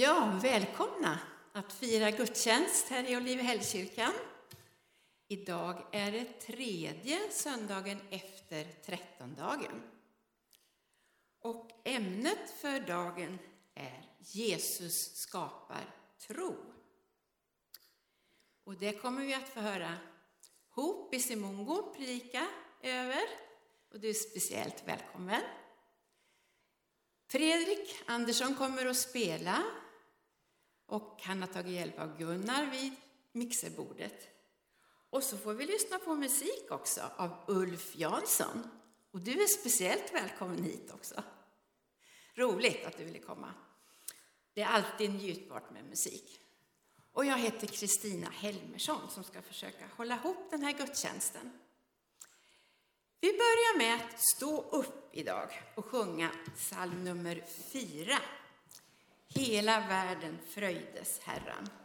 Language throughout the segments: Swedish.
Ja, välkomna att fira gudstjänst här i Olivehällskyrkan. Idag är det tredje söndagen efter trettondagen. Och ämnet för dagen är Jesus skapar tro. Och det kommer vi att få höra Hopi i Simongo predika över. Och du är speciellt välkommen. Fredrik Andersson kommer att spela och han har tagit hjälp av Gunnar vid mixerbordet. Och så får vi lyssna på musik också av Ulf Jansson. Och du är speciellt välkommen hit också. Roligt att du ville komma. Det är alltid njutbart med musik. Och jag heter Kristina Helmersson som ska försöka hålla ihop den här gudstjänsten. Vi börjar med att stå upp idag och sjunga psalm nummer 4. Hela världen fröjdes Herran.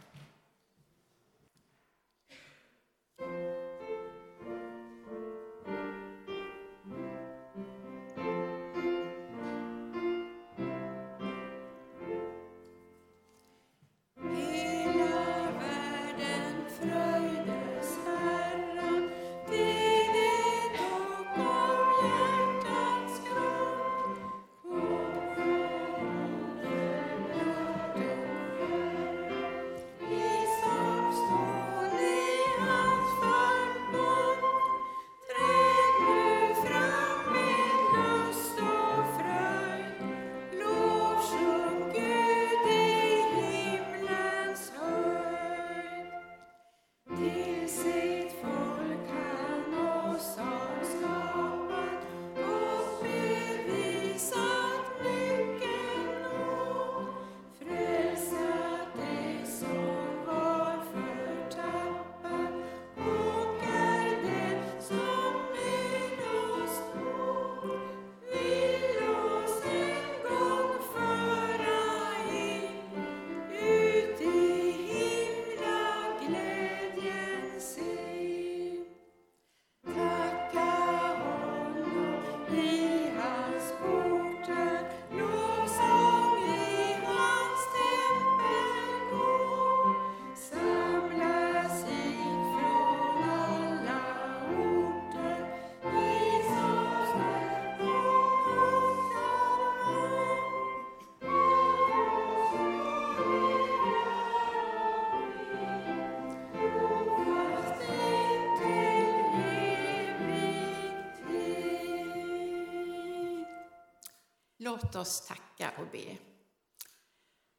Låt oss tacka och be.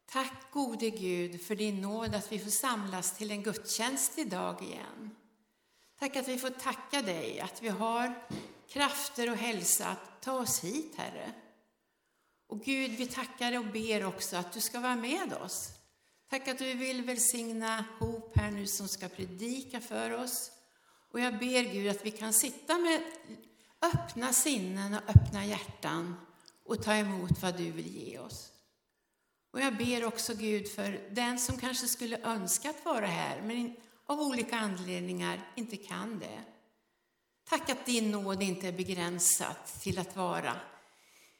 Tack gode Gud för din nåd att vi får samlas till en gudstjänst idag igen. Tack att vi får tacka dig att vi har krafter och hälsa att ta oss hit, Herre. Och Gud, vi tackar och ber också att du ska vara med oss. Tack att du vill välsigna Hop här nu som ska predika för oss. Och jag ber Gud att vi kan sitta med öppna sinnen och öppna hjärtan och ta emot vad du vill ge oss. Och jag ber också Gud för den som kanske skulle önskat vara här, men av olika anledningar inte kan det. Tack att din nåd inte är begränsad till att vara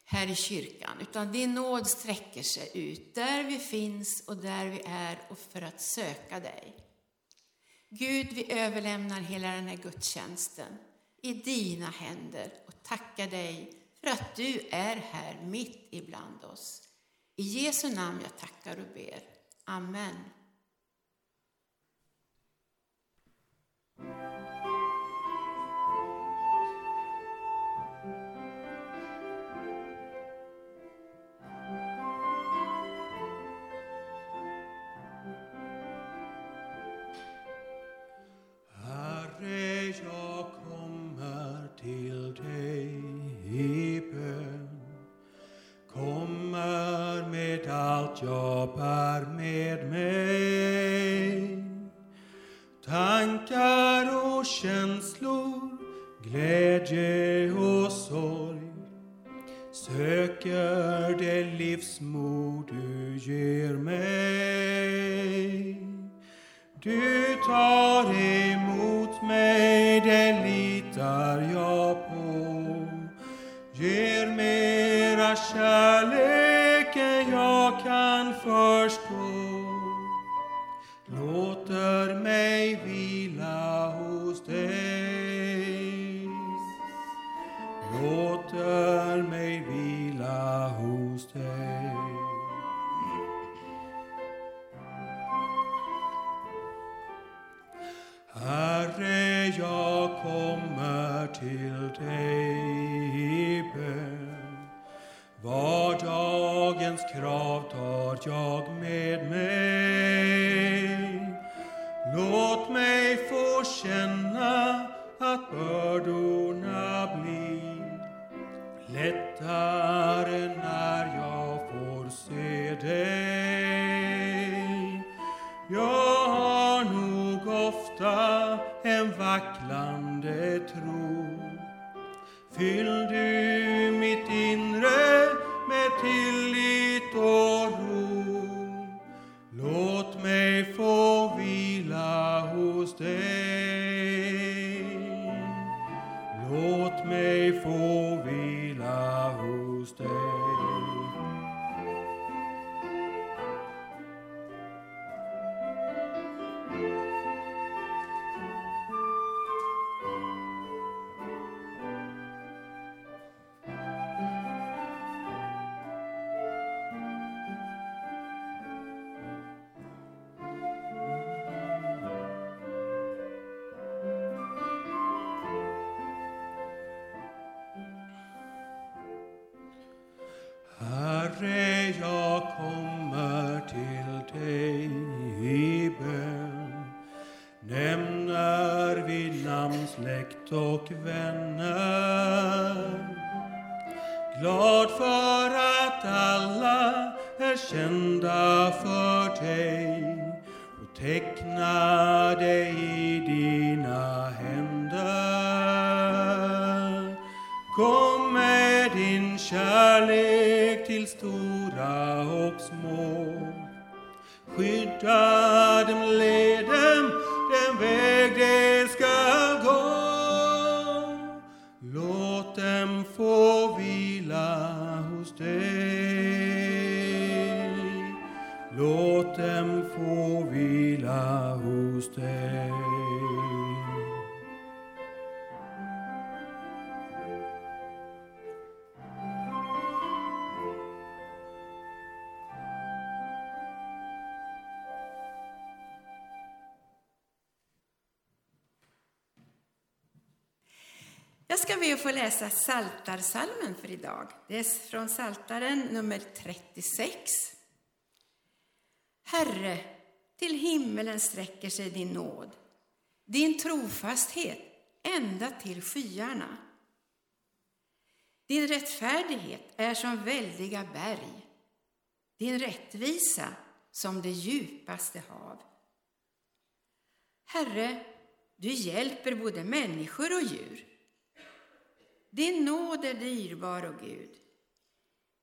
här i kyrkan, utan din nåd sträcker sig ut där vi finns och där vi är och för att söka dig. Gud, vi överlämnar hela den här gudstjänsten i dina händer och tackar dig för att du är här mitt ibland oss. I Jesu namn jag tackar och ber. Amen. Du tar emot mig, det litar jag på. Ger mera kärlek än jag kan förstå till ej i bön. Vardagens krav tar jag med mig. Låt mig få känna att bördorna blir lättare när jag får se dig. Jag har nog ofta en vacklande tro. Fyll du mitt inre med tillit och ro. Låt mig få vila hos dig. Få läsa Saltarsalmen för idag. Det är från Saltaren nummer 36. Herre, till himmelen sträcker sig din nåd, din trofasthet ända till skyarna. Din rättfärdighet är som väldiga berg, din rättvisa som det djupaste hav. Herre, du hjälper både människor och djur. Din nåd är dyrbar, och Gud.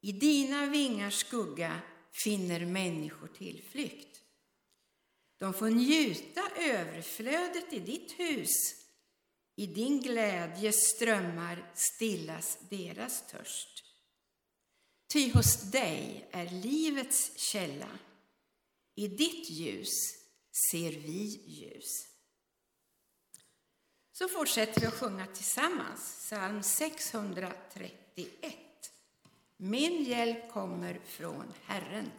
I dina vingars skugga finner människor tillflykt. De får njuta överflödet i ditt hus. I din glädje strömmar stillas deras törst. Ty hos dig är livets källa. I ditt ljus ser vi ljus. Så fortsätter vi att sjunga tillsammans, psalm 631. Min hjälp kommer från Herren.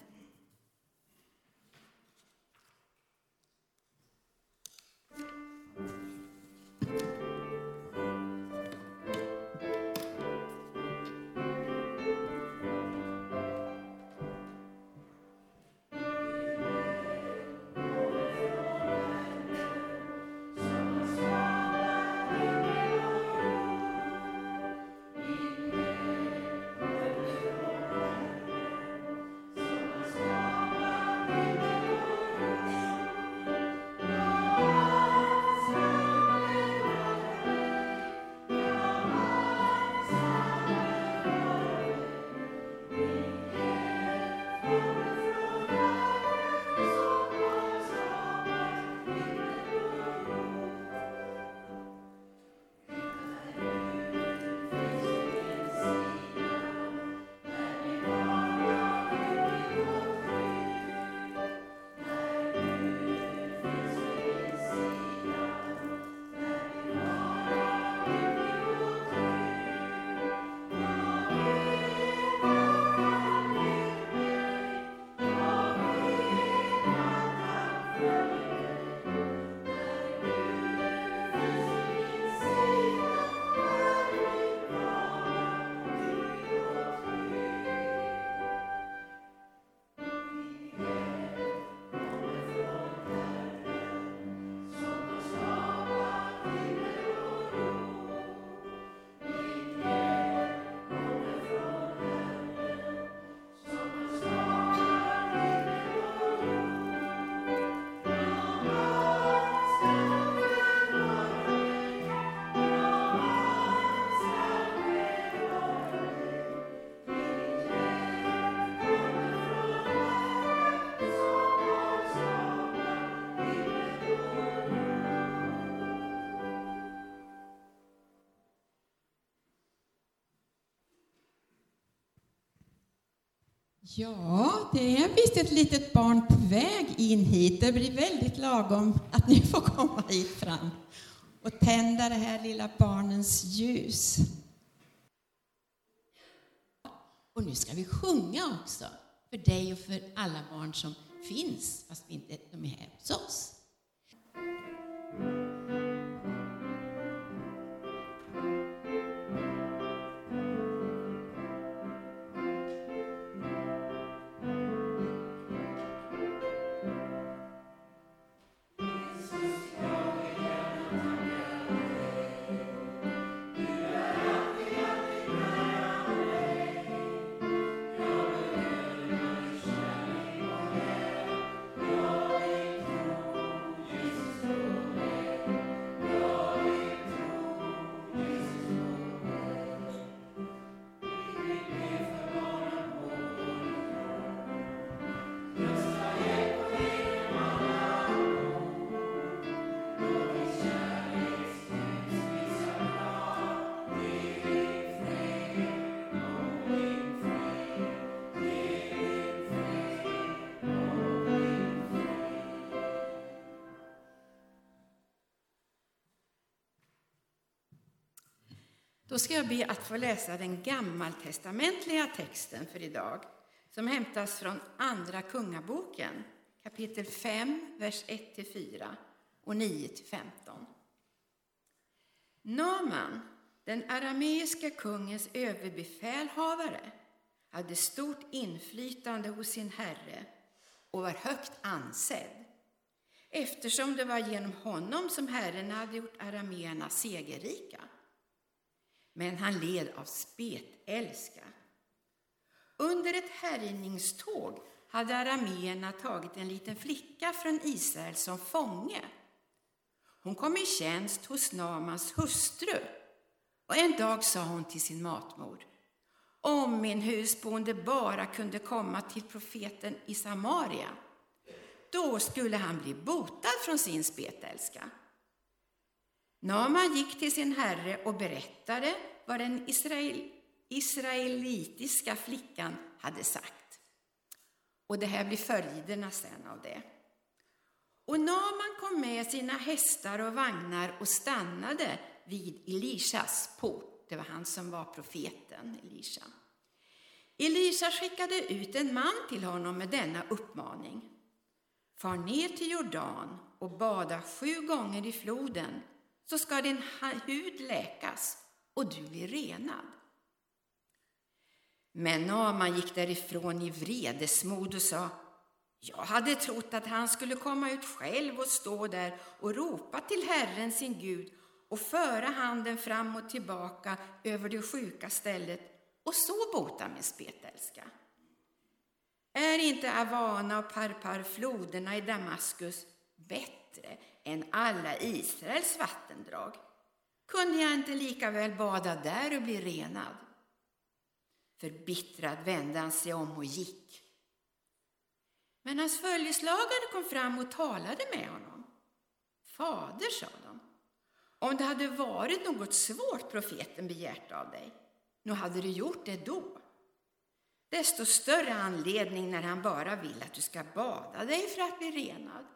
Ja, det är visst ett litet barn på väg in hit. Det blir väldigt lagom att ni får komma hit fram och tända det här lilla barnens ljus. Och nu ska vi sjunga också, för dig och för alla barn som finns, fast inte de är här hos oss. Ska jag be att få läsa den gammaltestamentliga texten för idag som hämtas från Andra Kungaboken, kapitel 5, vers 1-4 och 9-15. Naman, den arameiska kungens överbefälhavare, hade stort inflytande hos sin herre och var högt ansedd eftersom det var genom honom som Herren hade gjort arameerna segerrika men han led av spetälska. Under ett härjningståg hade arameerna tagit en liten flicka från Israel som fånge. Hon kom i tjänst hos Namans hustru och en dag sa hon till sin matmor om min husbonde bara kunde komma till profeten i Samaria, då skulle han bli botad från sin spetälska. Naman gick till sin herre och berättade vad den israel, israelitiska flickan hade sagt. Och det här blir följderna sen av det. Och Naman kom med sina hästar och vagnar och stannade vid Elishas port. Det var han som var profeten, Elisha. Elisa skickade ut en man till honom med denna uppmaning. Far ner till Jordan och bada sju gånger i floden så ska din hud läkas och du blir renad. Men Naman gick därifrån i vredesmod och sa jag hade trott att han skulle komma ut själv och stå där och ropa till Herren sin Gud och föra handen fram och tillbaka över det sjuka stället och så bota min spetälska. Är inte Avana och Parpar floderna i Damaskus bättre än alla Israels vattendrag? Kunde jag inte lika väl bada där och bli renad? Förbittrad vände han sig om och gick. Men hans följeslagare kom fram och talade med honom. Fader, sa de, om det hade varit något svårt profeten begärt av dig, nu hade du gjort det då. Desto större anledning när han bara vill att du ska bada dig för att bli renad.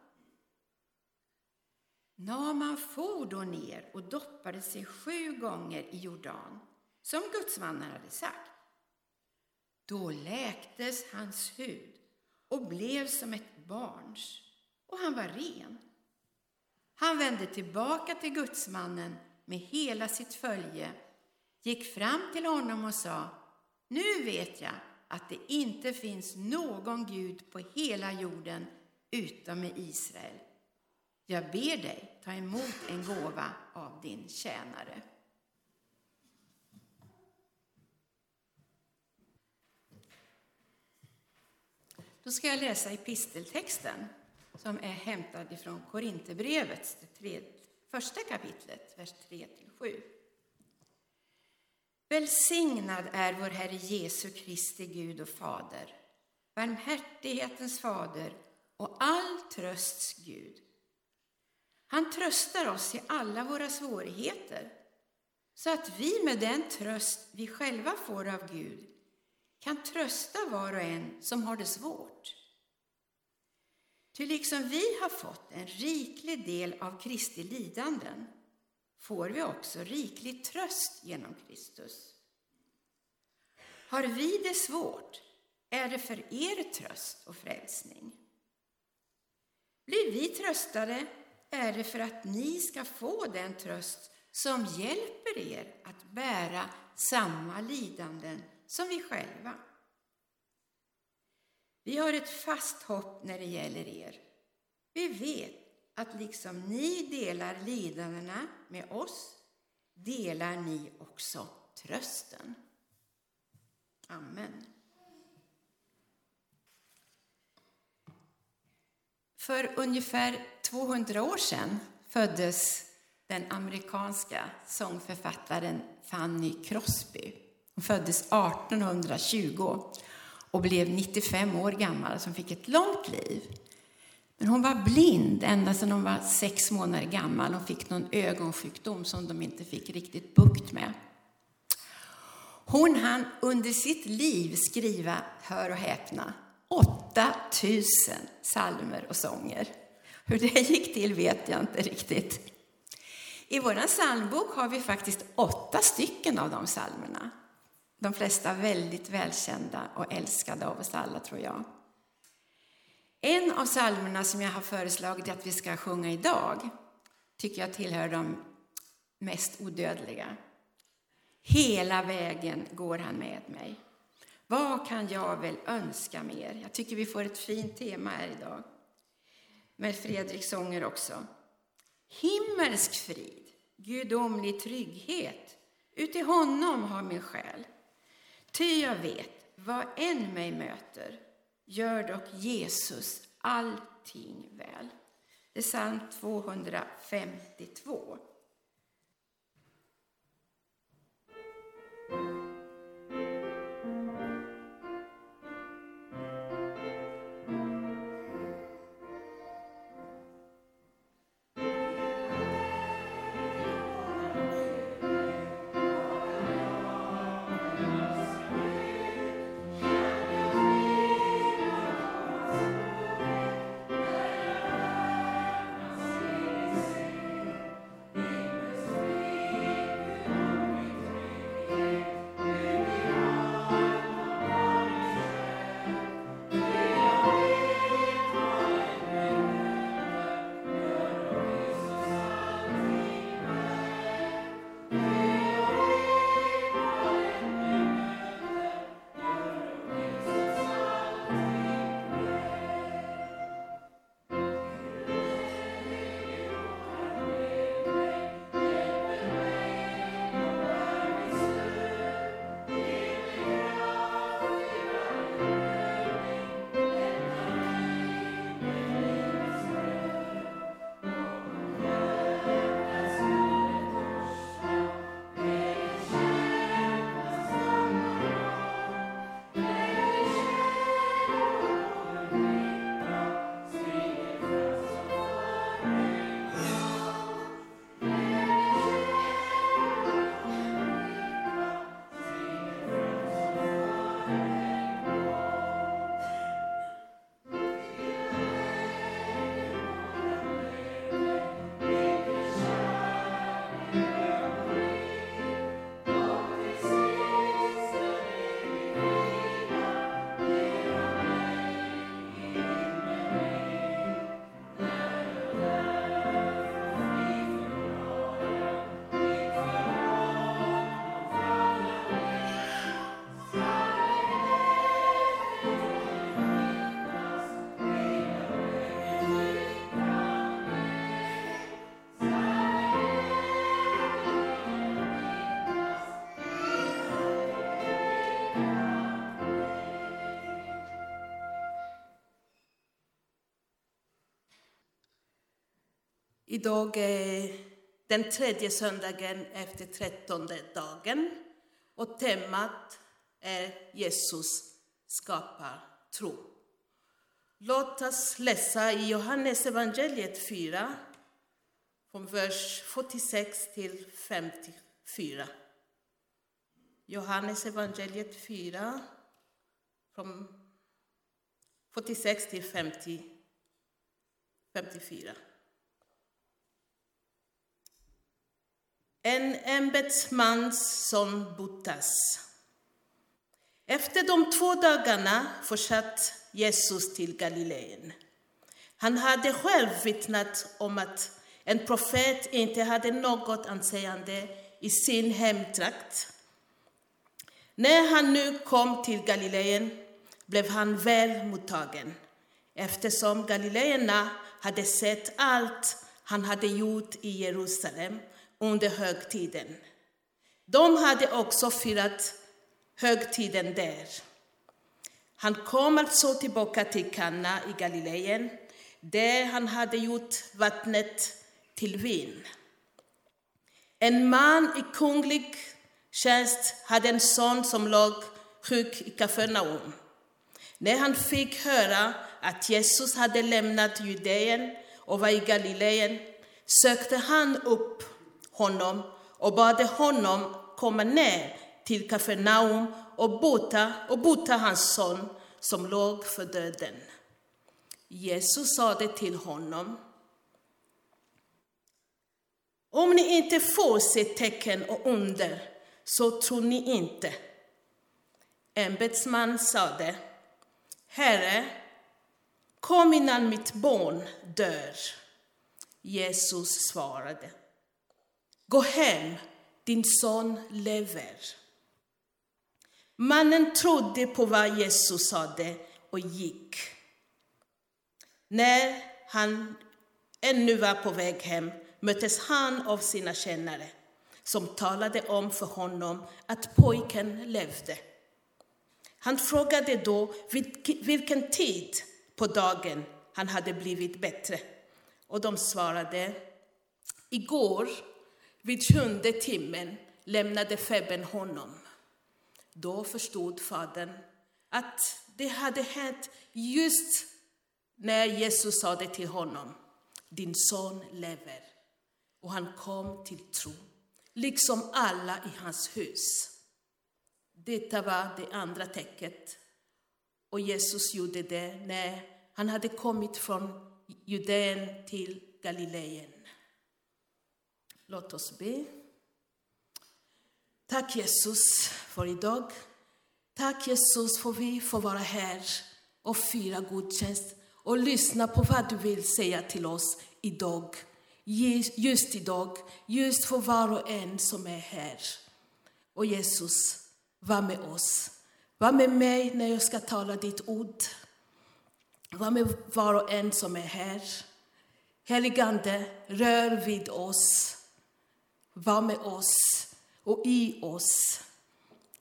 Naman for då ner och doppade sig sju gånger i Jordan, som gudsmannen hade sagt. Då läktes hans hud och blev som ett barns, och han var ren. Han vände tillbaka till gudsmannen med hela sitt följe, gick fram till honom och sa, nu vet jag att det inte finns någon Gud på hela jorden utom i Israel. Jag ber dig ta emot en gåva av din tjänare. Då ska jag läsa episteltexten som är hämtad ifrån Korinthierbrevet, första kapitlet, vers 3-7. Välsignad är vår Herre Jesu Kristi Gud och Fader, barmhärtighetens fader och all trösts Gud han tröstar oss i alla våra svårigheter så att vi med den tröst vi själva får av Gud kan trösta var och en som har det svårt. Ty liksom vi har fått en riklig del av Kristi lidanden får vi också riklig tröst genom Kristus. Har vi det svårt är det för er tröst och frälsning. Blir vi tröstade är det för att ni ska få den tröst som hjälper er att bära samma lidanden som vi själva. Vi har ett fast hopp när det gäller er. Vi vet att liksom ni delar lidandena med oss delar ni också trösten. Amen. För ungefär 200 år sedan föddes den amerikanska sångförfattaren Fanny Crosby. Hon föddes 1820 och blev 95 år gammal, som fick ett långt liv. Men hon var blind ända sedan hon var sex månader gammal. Hon fick någon ögonsjukdom som de inte fick riktigt bukt med. Hon hann under sitt liv skriva, hör och häpna, 8000 salmer och sånger. Hur det gick till vet jag inte riktigt. I vår psalmbok har vi faktiskt åtta stycken av de psalmerna. De flesta väldigt välkända och älskade av oss alla, tror jag. En av psalmerna som jag har föreslagit att vi ska sjunga idag tycker jag tillhör de mest odödliga. Hela vägen går han med mig. Vad kan jag väl önska mer? Jag tycker vi får ett fint tema här idag. Med Fredriks sånger också. Himmelsk frid, gudomlig trygghet, uti honom har min själ. Ty jag vet, vad än mig möter, gör dock Jesus allting väl. Det är psalm 252. Idag är den tredje söndagen efter trettonde dagen och temat är Jesus skapar tro. Låt oss läsa i Johannes evangeliet 4, från vers 46 till 54. Johannes evangeliet 4, från 46 till 50, 54. En ämbetsmans son botas. Efter de två dagarna fortsatte Jesus till Galileen. Han hade själv vittnat om att en profet inte hade något anseende i sin hemtrakt. När han nu kom till Galileen blev han väl mottagen eftersom galileerna hade sett allt han hade gjort i Jerusalem under högtiden. De hade också firat högtiden där. Han kom alltså tillbaka till Kana i Galileen där han hade gjort vattnet till vin. En man i kunglig tjänst hade en son som låg sjuk i Kafarnaum. När han fick höra att Jesus hade lämnat Judeen och var i Galileen sökte han upp honom och bad honom komma ner till Kafarnaum och bota, och bota hans son som låg för döden. Jesus sade till honom om ni inte får se tecken och under så tror ni inte. Ämbetsman sade Herre, kom innan mitt barn dör. Jesus svarade Gå hem, din son lever. Mannen trodde på vad Jesus sade och gick. När han ännu var på väg hem möttes han av sina tjänare som talade om för honom att pojken levde. Han frågade då vilken tid på dagen han hade blivit bättre. Och de svarade, igår vid sjunde timmen lämnade febern honom. Då förstod fadern att det hade hänt just när Jesus sade till honom, din son lever. Och han kom till tro, liksom alla i hans hus. Detta var det andra tecknet. Och Jesus gjorde det när han hade kommit från Judeen till Galileen. Låt oss be. Tack Jesus för idag. Tack Jesus för vi får vara här och fira gudstjänst och lyssna på vad du vill säga till oss idag. Just idag, just för var och en som är här. Och Jesus, var med oss. Var med mig när jag ska tala ditt ord. Var med var och en som är här. Heligande, rör vid oss. Var med oss och i oss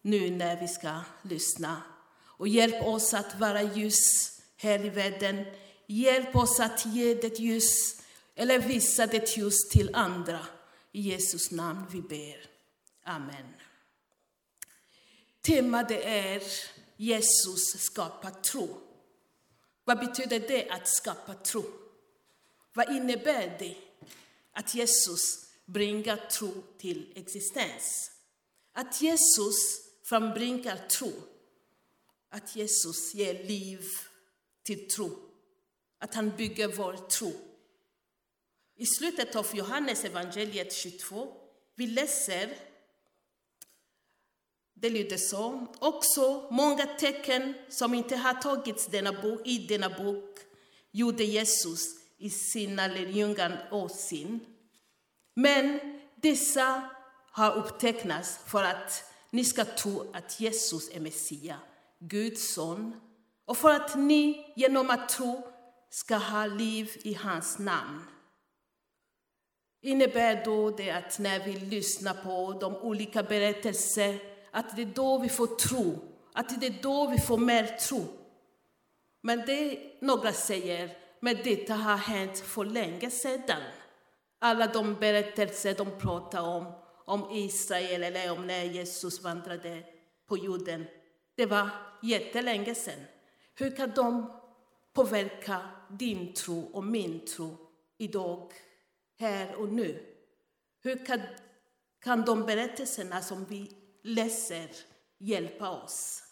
nu när vi ska lyssna. Och hjälp oss att vara ljus här i världen. Hjälp oss att ge det ljus, eller visa det ljus till andra. I Jesus namn vi ber. Amen. Temat är Jesus skapar tro. Vad betyder det att skapa tro? Vad innebär det att Jesus bringar tro till existens? Att Jesus frambringar tro. Att Jesus ger liv till tro. Att han bygger vår tro. I slutet av Johannes evangeliet 22 vi läser det lyder så. Också många tecken som inte har tagits denna bok, i denna bok gjorde Jesus i sina lärjungar åsyn. Men dessa har upptecknats för att ni ska tro att Jesus är Messias, Guds son, och för att ni genom att tro ska ha liv i hans namn. Innebär då det att när vi lyssnar på de olika berättelser att det är då vi får tro, att det är då vi får mer tro. Men det några säger, men detta har hänt för länge sedan. Alla de berättelser de pratar om, om Israel eller om när Jesus vandrade på jorden, det var jättelänge sedan. Hur kan de påverka din tro och min tro idag, här och nu? Hur kan, kan de berättelserna som vi läser hjälpa oss.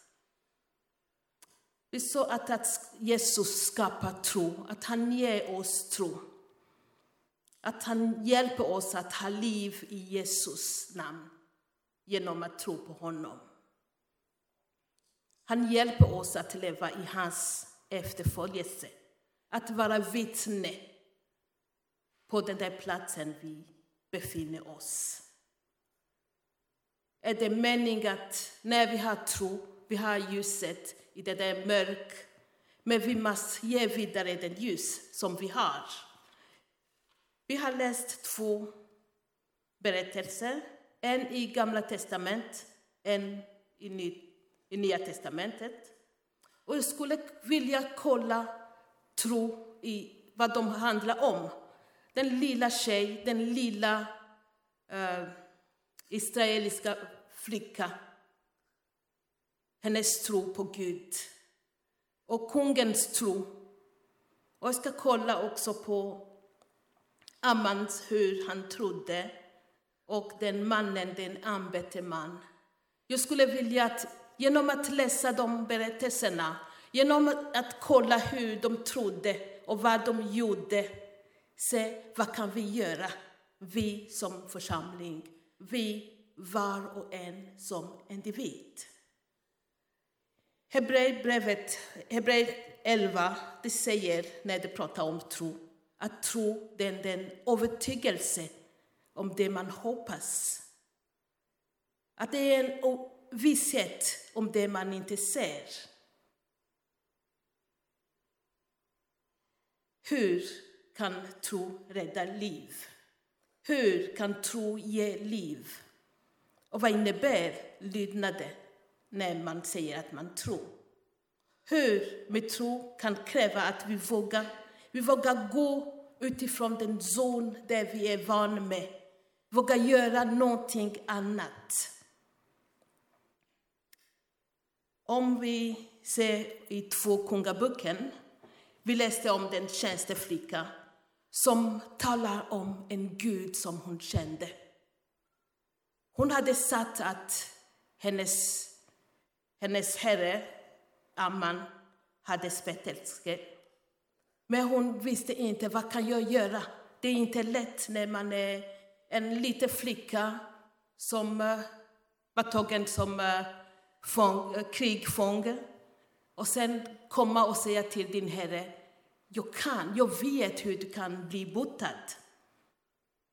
Vi sa att, att Jesus skapar tro, att han ger oss tro. Att han hjälper oss att ha liv i Jesus namn genom att tro på honom. Han hjälper oss att leva i hans efterföljelse, att vara vittne på den där platsen vi befinner oss. Är det meningen att när vi har tro, vi har ljuset i det där mörk, men vi måste ge vidare det ljus som vi har. Vi har läst två berättelser, en i Gamla testamentet, en i, ny, i Nya testamentet. Och jag skulle vilja kolla tro i vad de handlar om. Den lilla tjej, den lilla eh, israeliska flicka, hennes tro på Gud och kungens tro. Och jag ska kolla också på Ammans hur han trodde och den mannen, den anbete man. Jag skulle vilja att genom att läsa de berättelserna, genom att kolla hur de trodde och vad de gjorde, se vad kan vi göra, vi som församling, vi var och en som individ. Hebreerbrevet, Hebreer 11, det säger när det pratar om tro, att tro den, är den övertygelse om det man hoppas. Att det är en visshet om det man inte ser. Hur kan tro rädda liv? Hur kan tro ge liv? Och vad innebär lydnaden när man säger att man tror? Hur med tro kan kräva att vi vågar, vi vågar gå utifrån den zon där vi är vana med, vågar göra någonting annat. Om vi ser i Två kungaboken, vi läste om den tjänsteflicka som talar om en Gud som hon kände. Hon hade sagt att hennes, hennes herre, Amman, hade spetälske. Men hon visste inte vad kan jag göra. Det är inte lätt när man är en liten flicka som uh, var tagen som uh, fång, uh, krigfånge och sen komma och säga till din herre, jag kan, jag vet hur du kan bli botad.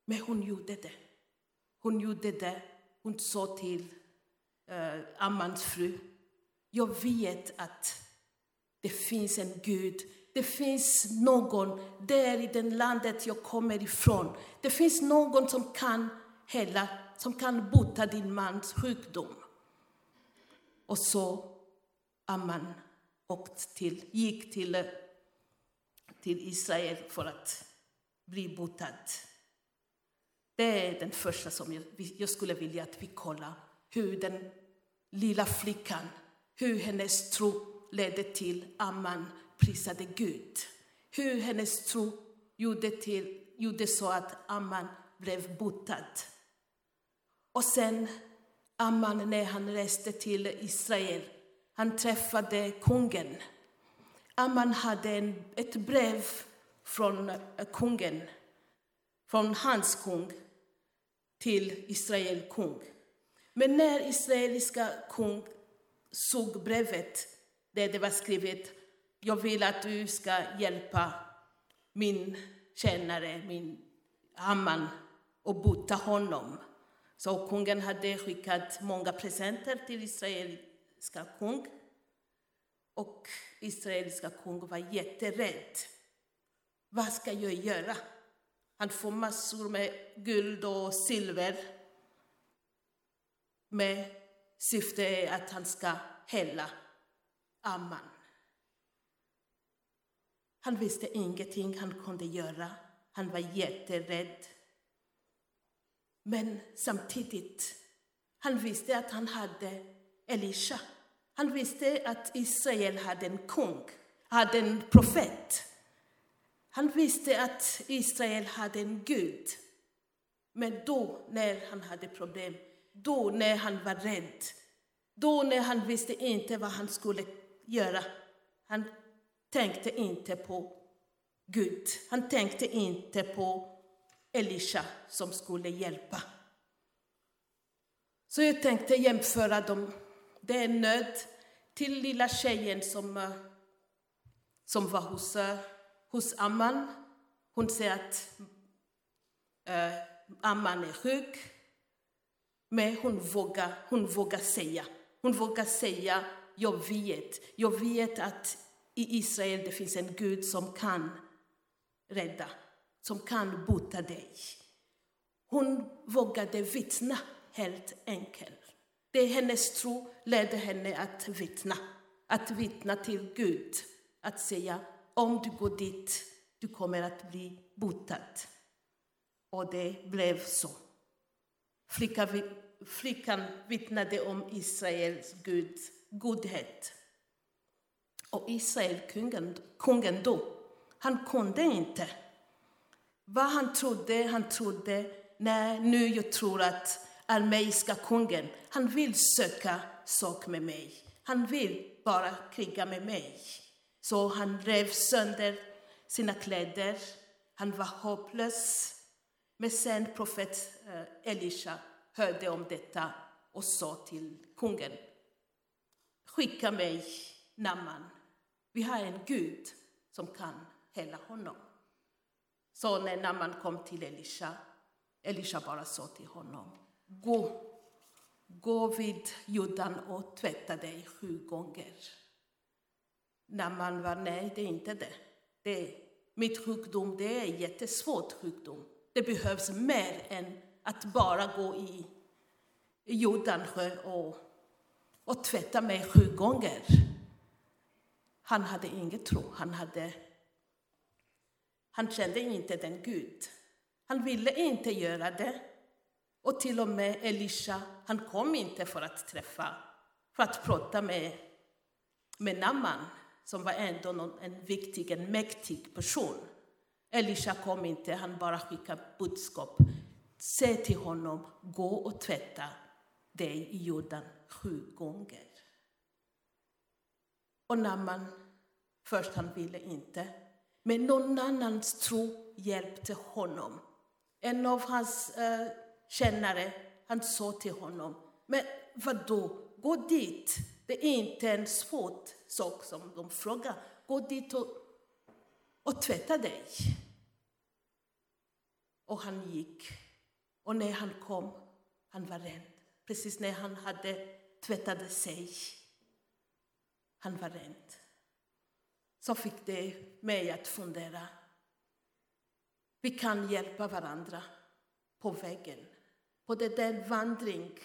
Men hon gjorde det. Hon gjorde det hon sa till eh, Ammans fru, jag vet att det finns en Gud. Det finns någon där i det landet jag kommer ifrån. Det finns någon som kan hela, som kan bota din mans sjukdom. Och så Amman åkt till, gick till, eh, till Israel för att bli botad. Det är den första som jag, jag skulle vilja att vi kollar. Hur den lilla flickan, hur hennes tro ledde till Amman prisade Gud. Hur hennes tro gjorde, till, gjorde så att Amman blev botad. Och sen Amman, när han reste till Israel, han träffade kungen. Amman hade en, ett brev från eh, kungen, från hans kung, till Israel kung. Men när israeliska kung såg brevet där det var skrivet jag vill att du ska hjälpa min tjänare, min Amman, och bota honom. Så kungen hade skickat många presenter till israeliska kung. Och israeliska kung var jätterädd. Vad ska jag göra? Han får massor med guld och silver. Med syfte att han ska hälla Amman. Han visste ingenting han kunde göra. Han var jätterädd. Men samtidigt, han visste att han hade Elisha. Han visste att Israel hade en kung, hade en profet. Han visste att Israel hade en Gud. Men då, när han hade problem, då när han var rädd, då när han visste inte vad han skulle göra, han tänkte inte på Gud. Han tänkte inte på Elisha som skulle hjälpa. Så jag tänkte jämföra dem. Det är nöd till lilla tjejen som, eh, som var hos, eh, hos Amman. Hon säger att äh, Amman är sjuk. Men hon vågar, hon vågar säga. Hon vågar säga, jag vet. Jag vet att i Israel det finns en Gud som kan rädda, som kan bota dig. Hon vågade vittna helt enkelt. Det är hennes tro ledde henne att vittna, att vittna till Gud, att säga om du går dit, du kommer att bli botad. Och det blev så. Flickan, flickan vittnade om Israels Gud, godhet. Och Israel, kungen, kungen då, han kunde inte. Vad han trodde, han trodde, nej, nu jag tror att armeiska kungen, han vill söka sak med mig. Han vill bara kriga med mig. Så han rev sönder sina kläder. Han var hopplös. Men sen profet eh, Elisha hörde om detta och sa till kungen, skicka mig Naman. Vi har en Gud som kan hela honom. Så när man kom till Elisha, Elisha bara sa till honom, gå, gå vid Jordan och tvätta dig sju gånger. När man var, nej, det är inte det. det är, mitt sjukdom, det är en jättesvårt sjukdom. Det behövs mer än att bara gå i Jordansjö och, och tvätta mig sju gånger. Han hade ingen tro. Han, hade, han kände inte den Gud. Han ville inte göra det. Och till och med Elisha, han kom inte för att träffa, för att prata med, med Naman, som var ändå någon, en viktig, en mäktig person. Elisha kom inte, han bara skickade budskap. Säg till honom, gå och tvätta dig i Jordan sju gånger. Och Naman, först han ville inte, men någon annans tro hjälpte honom. En av hans eh, kännare, han sa till honom, men vadå, gå dit. Det är inte en svår sak som de frågar. Gå dit och, och tvätta dig. Och han gick. Och när han kom, han var rädd. Precis när han hade tvättat sig han var rädd. Så fick det mig att fundera. Vi kan hjälpa varandra på vägen, på den där vandring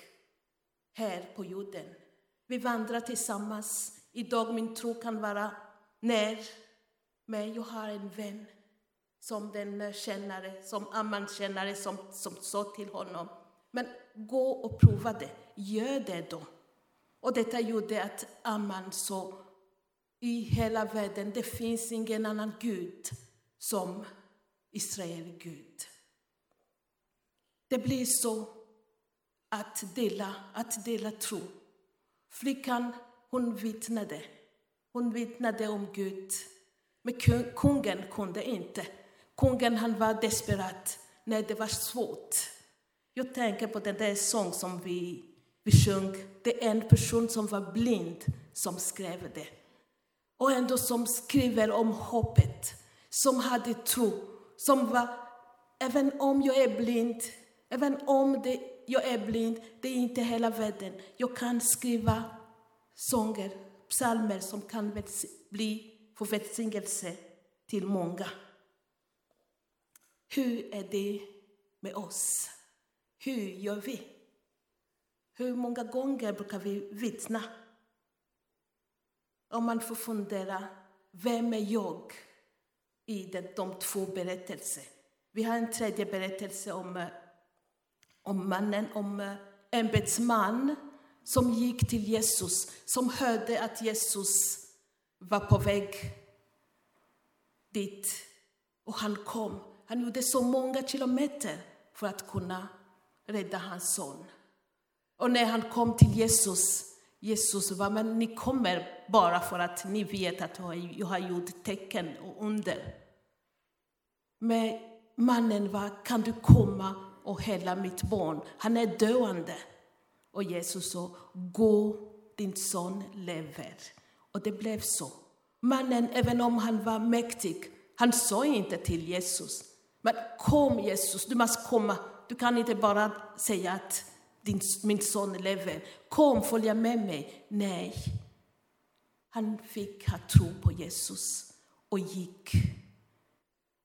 här på jorden. Vi vandrar tillsammans. Idag min tro kan vara när, men jag har en vän som den kännare, som Amman kännare som, som sa till honom. Men gå och prova det, gör det då. Och detta gjorde att Amman så i hela världen, det finns ingen annan Gud som Israel Gud. Det blir så att dela, att dela tro. Flickan, hon vittnade. Hon vittnade om Gud. Men kungen kunde inte. Kungen han var desperat när det var svårt. Jag tänker på den där sång som vi vi sjöng, det är en person som var blind som skrev det. Och ändå som skriver om hoppet, som hade tro, som var, även om jag är blind, även om det, jag är blind, det är inte hela världen. Jag kan skriva sånger, psalmer som kan bli för välsignelse till många. Hur är det med oss? Hur gör vi? Hur många gånger brukar vi vittna? Om man får fundera, vem är jag i de två berättelserna? Vi har en tredje berättelse om, eh, om mannen, om eh, ämbetsman som gick till Jesus, som hörde att Jesus var på väg dit. Och han kom. Han gjorde så många kilometer för att kunna rädda hans son. Och när han kom till Jesus, Jesus var, men ni kommer bara för att ni vet att jag har gjort tecken och under. Men mannen var, kan du komma och hela mitt barn? Han är döende. Och Jesus sa, gå, din son lever. Och det blev så. Mannen, även om han var mäktig, han sa inte till Jesus, men kom Jesus, du måste komma. Du kan inte bara säga att din, min son lever. Kom, följ med mig. Nej. Han fick ha tro på Jesus och gick.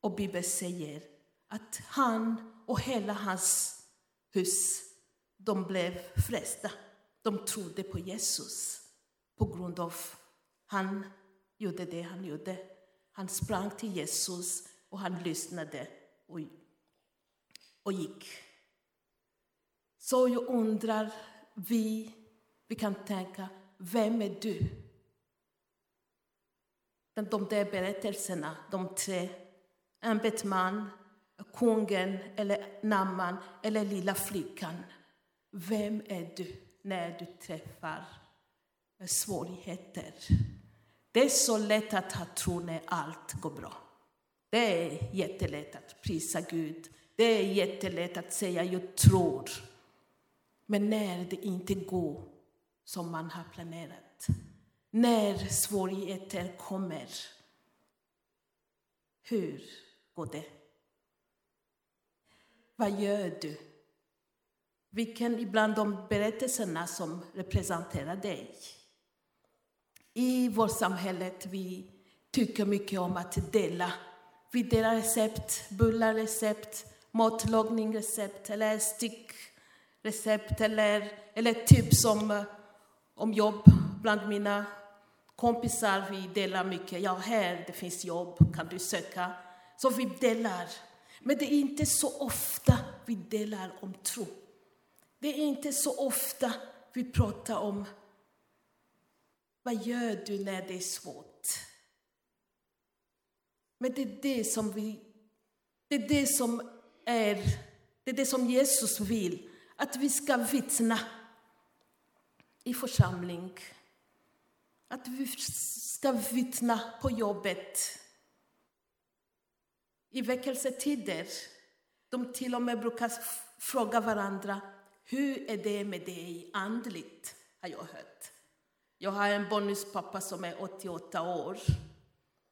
Och Bibeln säger att han och hela hans hus, de blev frästa. De trodde på Jesus på grund av han gjorde det han gjorde. Han sprang till Jesus och han lyssnade och, och gick. Så jag undrar, vi, vi kan tänka, vem är du? De där berättelserna, de tre, ämbetsman, kungen eller namman eller lilla flickan. Vem är du när du träffar svårigheter? Det är så lätt att ha tro när allt går bra. Det är jättelätt att prisa Gud. Det är jättelätt att säga jag tror. Men när det inte går som man har planerat, när svårigheter kommer, hur går det? Vad gör du? Vilken ibland de berättelserna som representerar dig? I vårt samhälle vi tycker mycket om att dela. Vi delar recept, bullar recept, matlagningsrecept, recept eller recept eller, eller tips om, eh, om jobb bland mina kompisar. Vi delar mycket. Ja, här det finns jobb, kan du söka? Så vi delar. Men det är inte så ofta vi delar om tro. Det är inte så ofta vi pratar om vad gör du när det är svårt? Men det är det som vi, det är det som är, det är det som Jesus vill, att vi ska vittna i församling. Att vi ska vittna på jobbet. I väckelsetider, de till och med brukar fråga varandra, hur är det med dig andligt? Har jag hört. Jag har en bonuspappa som är 88 år.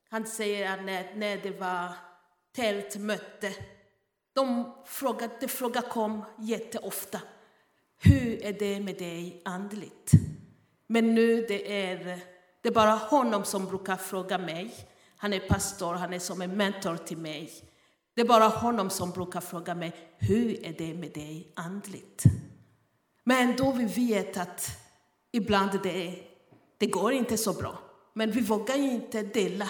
Han säger att när, när det var tältmöte, de frågade, de fråga kom jätteofta. Hur är det med dig andligt? Men nu det är det är bara honom som brukar fråga mig. Han är pastor, han är som en mentor till mig. Det är bara honom som brukar fråga mig, hur är det med dig andligt? Men då vi vet att ibland det det går inte så bra. Men vi vågar inte dela.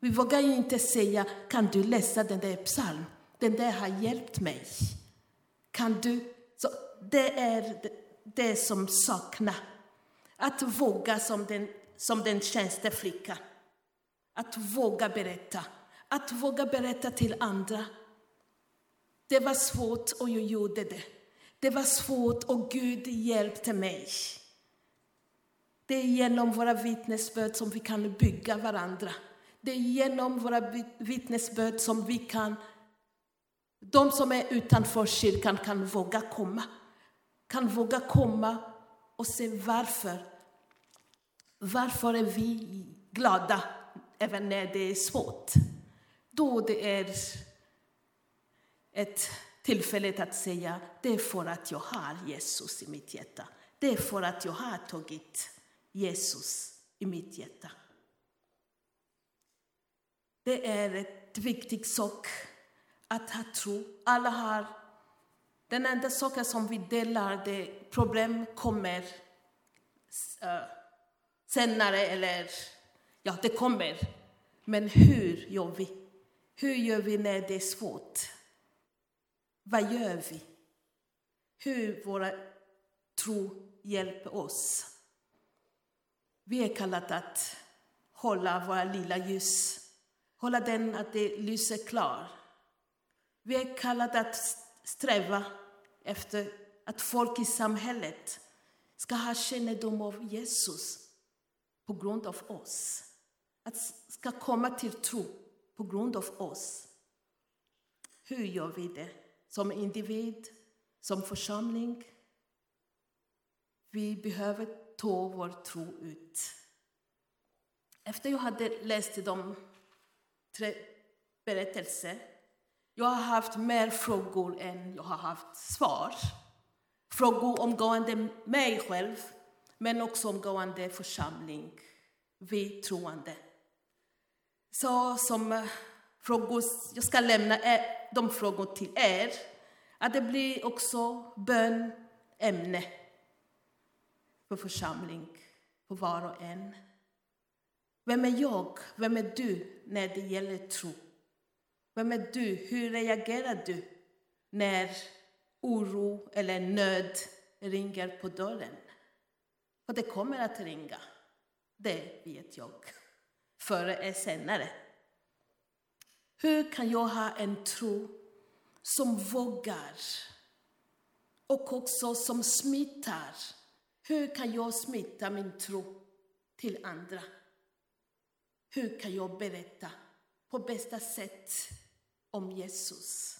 Vi vågar inte säga, kan du läsa den där psalmen? Den där har hjälpt mig. Kan du? Så det är det som saknas. Att våga som den, som den tjänsteflicka. Att våga berätta. Att våga berätta till andra. Det var svårt och jag gjorde det. Det var svårt och Gud hjälpte mig. Det är genom våra vittnesbörd som vi kan bygga varandra. Det är genom våra vittnesbörd som vi kan, de som är utanför kyrkan kan våga komma. Kan våga komma och se varför. Varför är vi glada även när det är svårt? Då det är ett tillfälle att säga, det är för att jag har Jesus i mitt hjärta. Det är för att jag har tagit Jesus i mitt hjärta. Det är ett viktigt sak att ha tro. Alla har den enda saken som vi delar, det problem kommer uh, senare eller ja, det kommer. Men hur gör vi? Hur gör vi när det är svårt? Vad gör vi? Hur våra tro hjälper oss? Vi är kallade att hålla våra lilla ljus, hålla den att det lyser klart. Vi är kallade att sträva efter att folk i samhället ska ha kännedom av Jesus på grund av oss. Att ska komma till tro på grund av oss. Hur gör vi det? Som individ, som församling? Vi behöver ta vår tro ut. Efter jag hade läst de tre berättelser, jag har haft mer frågor än jag har haft svar. Frågor omgående mig själv, men också omgående församling, vi troende. Så som eh, frågor, jag ska lämna de frågor till er, att det blir också bön ämne för församling, för var och en. Vem är jag? Vem är du när det gäller tro? Vem är du? Hur reagerar du när oro eller nöd ringer på dörren? Och det kommer att ringa. Det vet jag. Före eller senare. Hur kan jag ha en tro som vågar och också som smittar? Hur kan jag smitta min tro till andra? Hur kan jag berätta på bästa sätt om Jesus?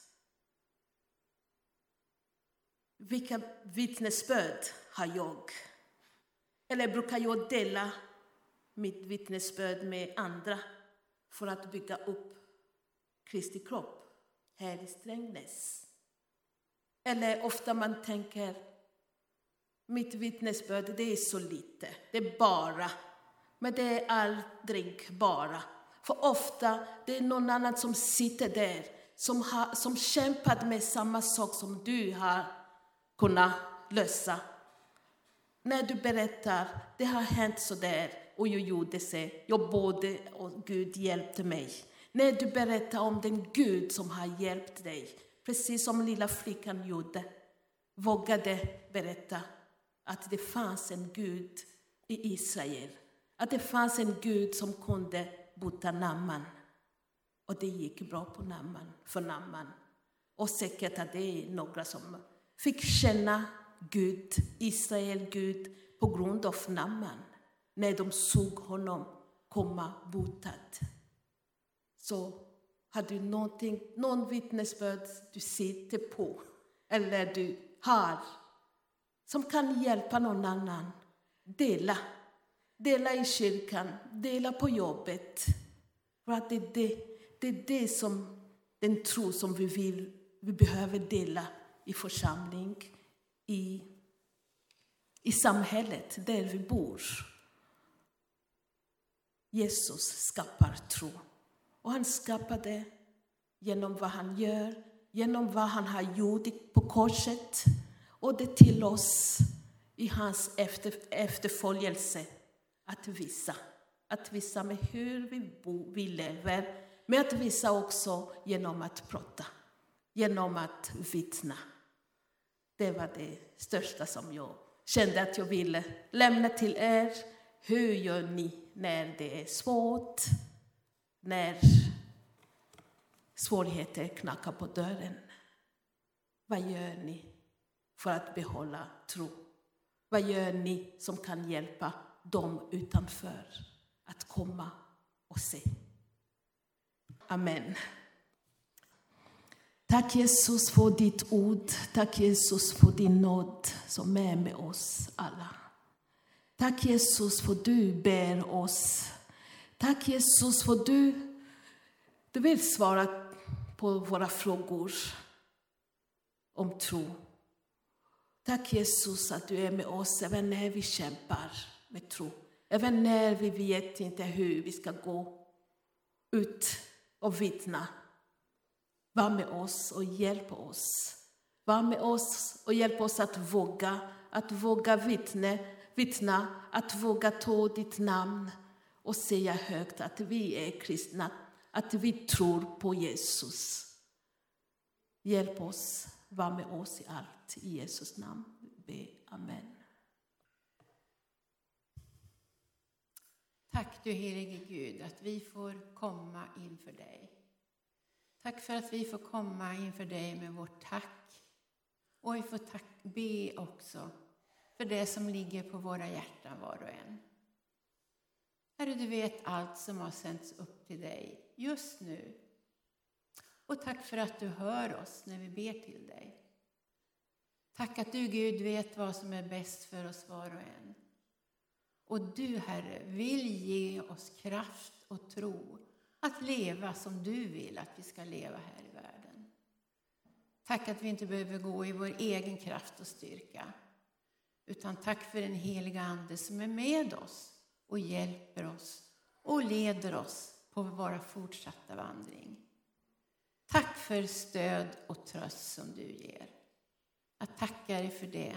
Vilka vittnesbörd har jag? Eller brukar jag dela mitt vittnesbörd med andra för att bygga upp Kristi kropp här i Strängnäs? Eller ofta man tänker, mitt vittnesbörd det är så lite, det är bara. Men det är aldrig bara. För ofta det är någon annan som sitter där som, har, som kämpat med samma sak som du har kunnat lösa. När du berättar, det har hänt så där och jag gjorde så, jag borde och Gud hjälpte mig. När du berättar om den Gud som har hjälpt dig, precis som lilla flickan gjorde, vågade berätta att det fanns en Gud i Israel. Att det fanns en Gud som kunde bota namman. Och det gick bra på namman, för Naman. Och säkert att det är några som fick känna Gud, Israel, Gud, på grund av Naman. När de såg honom komma botad. Så har du någonting, någon vittnesbörd du sitter på eller du har som kan hjälpa någon annan. Dela. Dela i kyrkan, dela på jobbet. För att det är det, det, är det som den tro som vi vill, vi behöver dela i församling, i, i samhället där vi bor. Jesus skapar tro. Och han skapar det genom vad han gör, genom vad han har gjort på korset och det till oss i hans efter, efterföljelse att visa. Att visa med hur vi, bo, vi lever, men att visa också genom att prata, genom att vittna. Det var det största som jag kände att jag ville lämna till er. Hur gör ni när det är svårt? När svårigheter knackar på dörren? Vad gör ni för att behålla tro? Vad gör ni som kan hjälpa dem utanför att komma och se? Amen. Tack Jesus för ditt ord. Tack Jesus för din nåd som är med oss alla. Tack Jesus för du ber oss. Tack Jesus för du, du vill svara på våra frågor om tro. Tack Jesus att du är med oss även när vi kämpar med tro. Även när vi vet inte hur vi ska gå ut och vittna. Var med oss och hjälp oss. Var med oss och hjälp oss att våga, att våga vittna, vittna, att våga ta ditt namn och säga högt att vi är kristna, att vi tror på Jesus. Hjälp oss, var med oss i allt. I Jesus namn be. Amen. Tack du helige Gud att vi får komma inför dig. Tack för att vi får komma inför dig med vårt tack. Och vi får tack, be också för det som ligger på våra hjärtan var och en. Herre, du vet allt som har sänts upp till dig just nu. Och tack för att du hör oss när vi ber till dig. Tack att du, Gud, vet vad som är bäst för oss var och en. Och du, Herre, vill ge oss kraft och tro att leva som du vill att vi ska leva här i världen. Tack att vi inte behöver gå i vår egen kraft och styrka. Utan tack för den heliga Ande som är med oss och hjälper oss och leder oss på vår fortsatta vandring. Tack för stöd och tröst som du ger. Jag tackar dig för det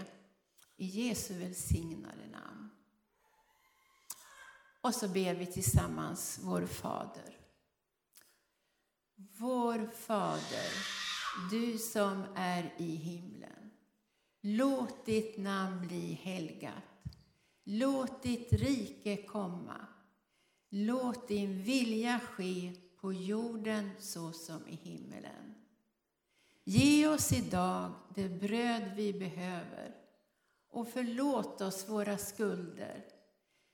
i Jesu välsignade namn. Och så ber vi tillsammans vår Fader. Vår Fader, du som är i himlen. Låt ditt namn bli helgat. Låt ditt rike komma. Låt din vilja ske på jorden så som i himmelen. Ge oss idag det bröd vi behöver och förlåt oss våra skulder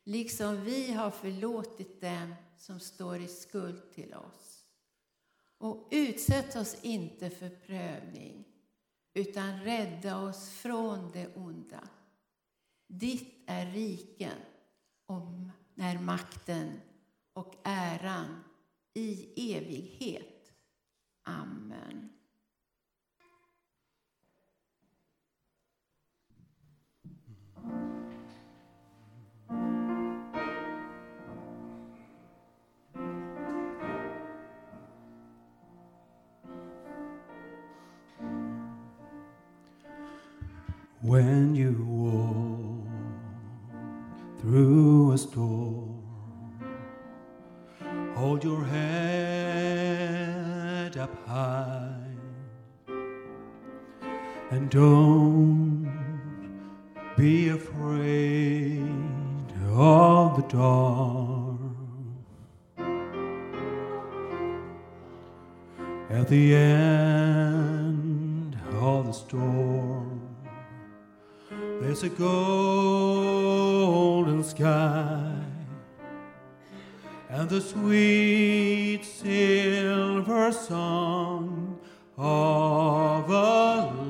liksom vi har förlåtit dem som står i skuld till oss. Och utsätt oss inte för prövning, utan rädda oss från det onda. Ditt är riken, om när makten och äran i evighet. Amen. When you walk through a storm, hold your head up high and don't be afraid of the dark. At the end of the storm, there's a golden sky and the sweet silver song of alarm.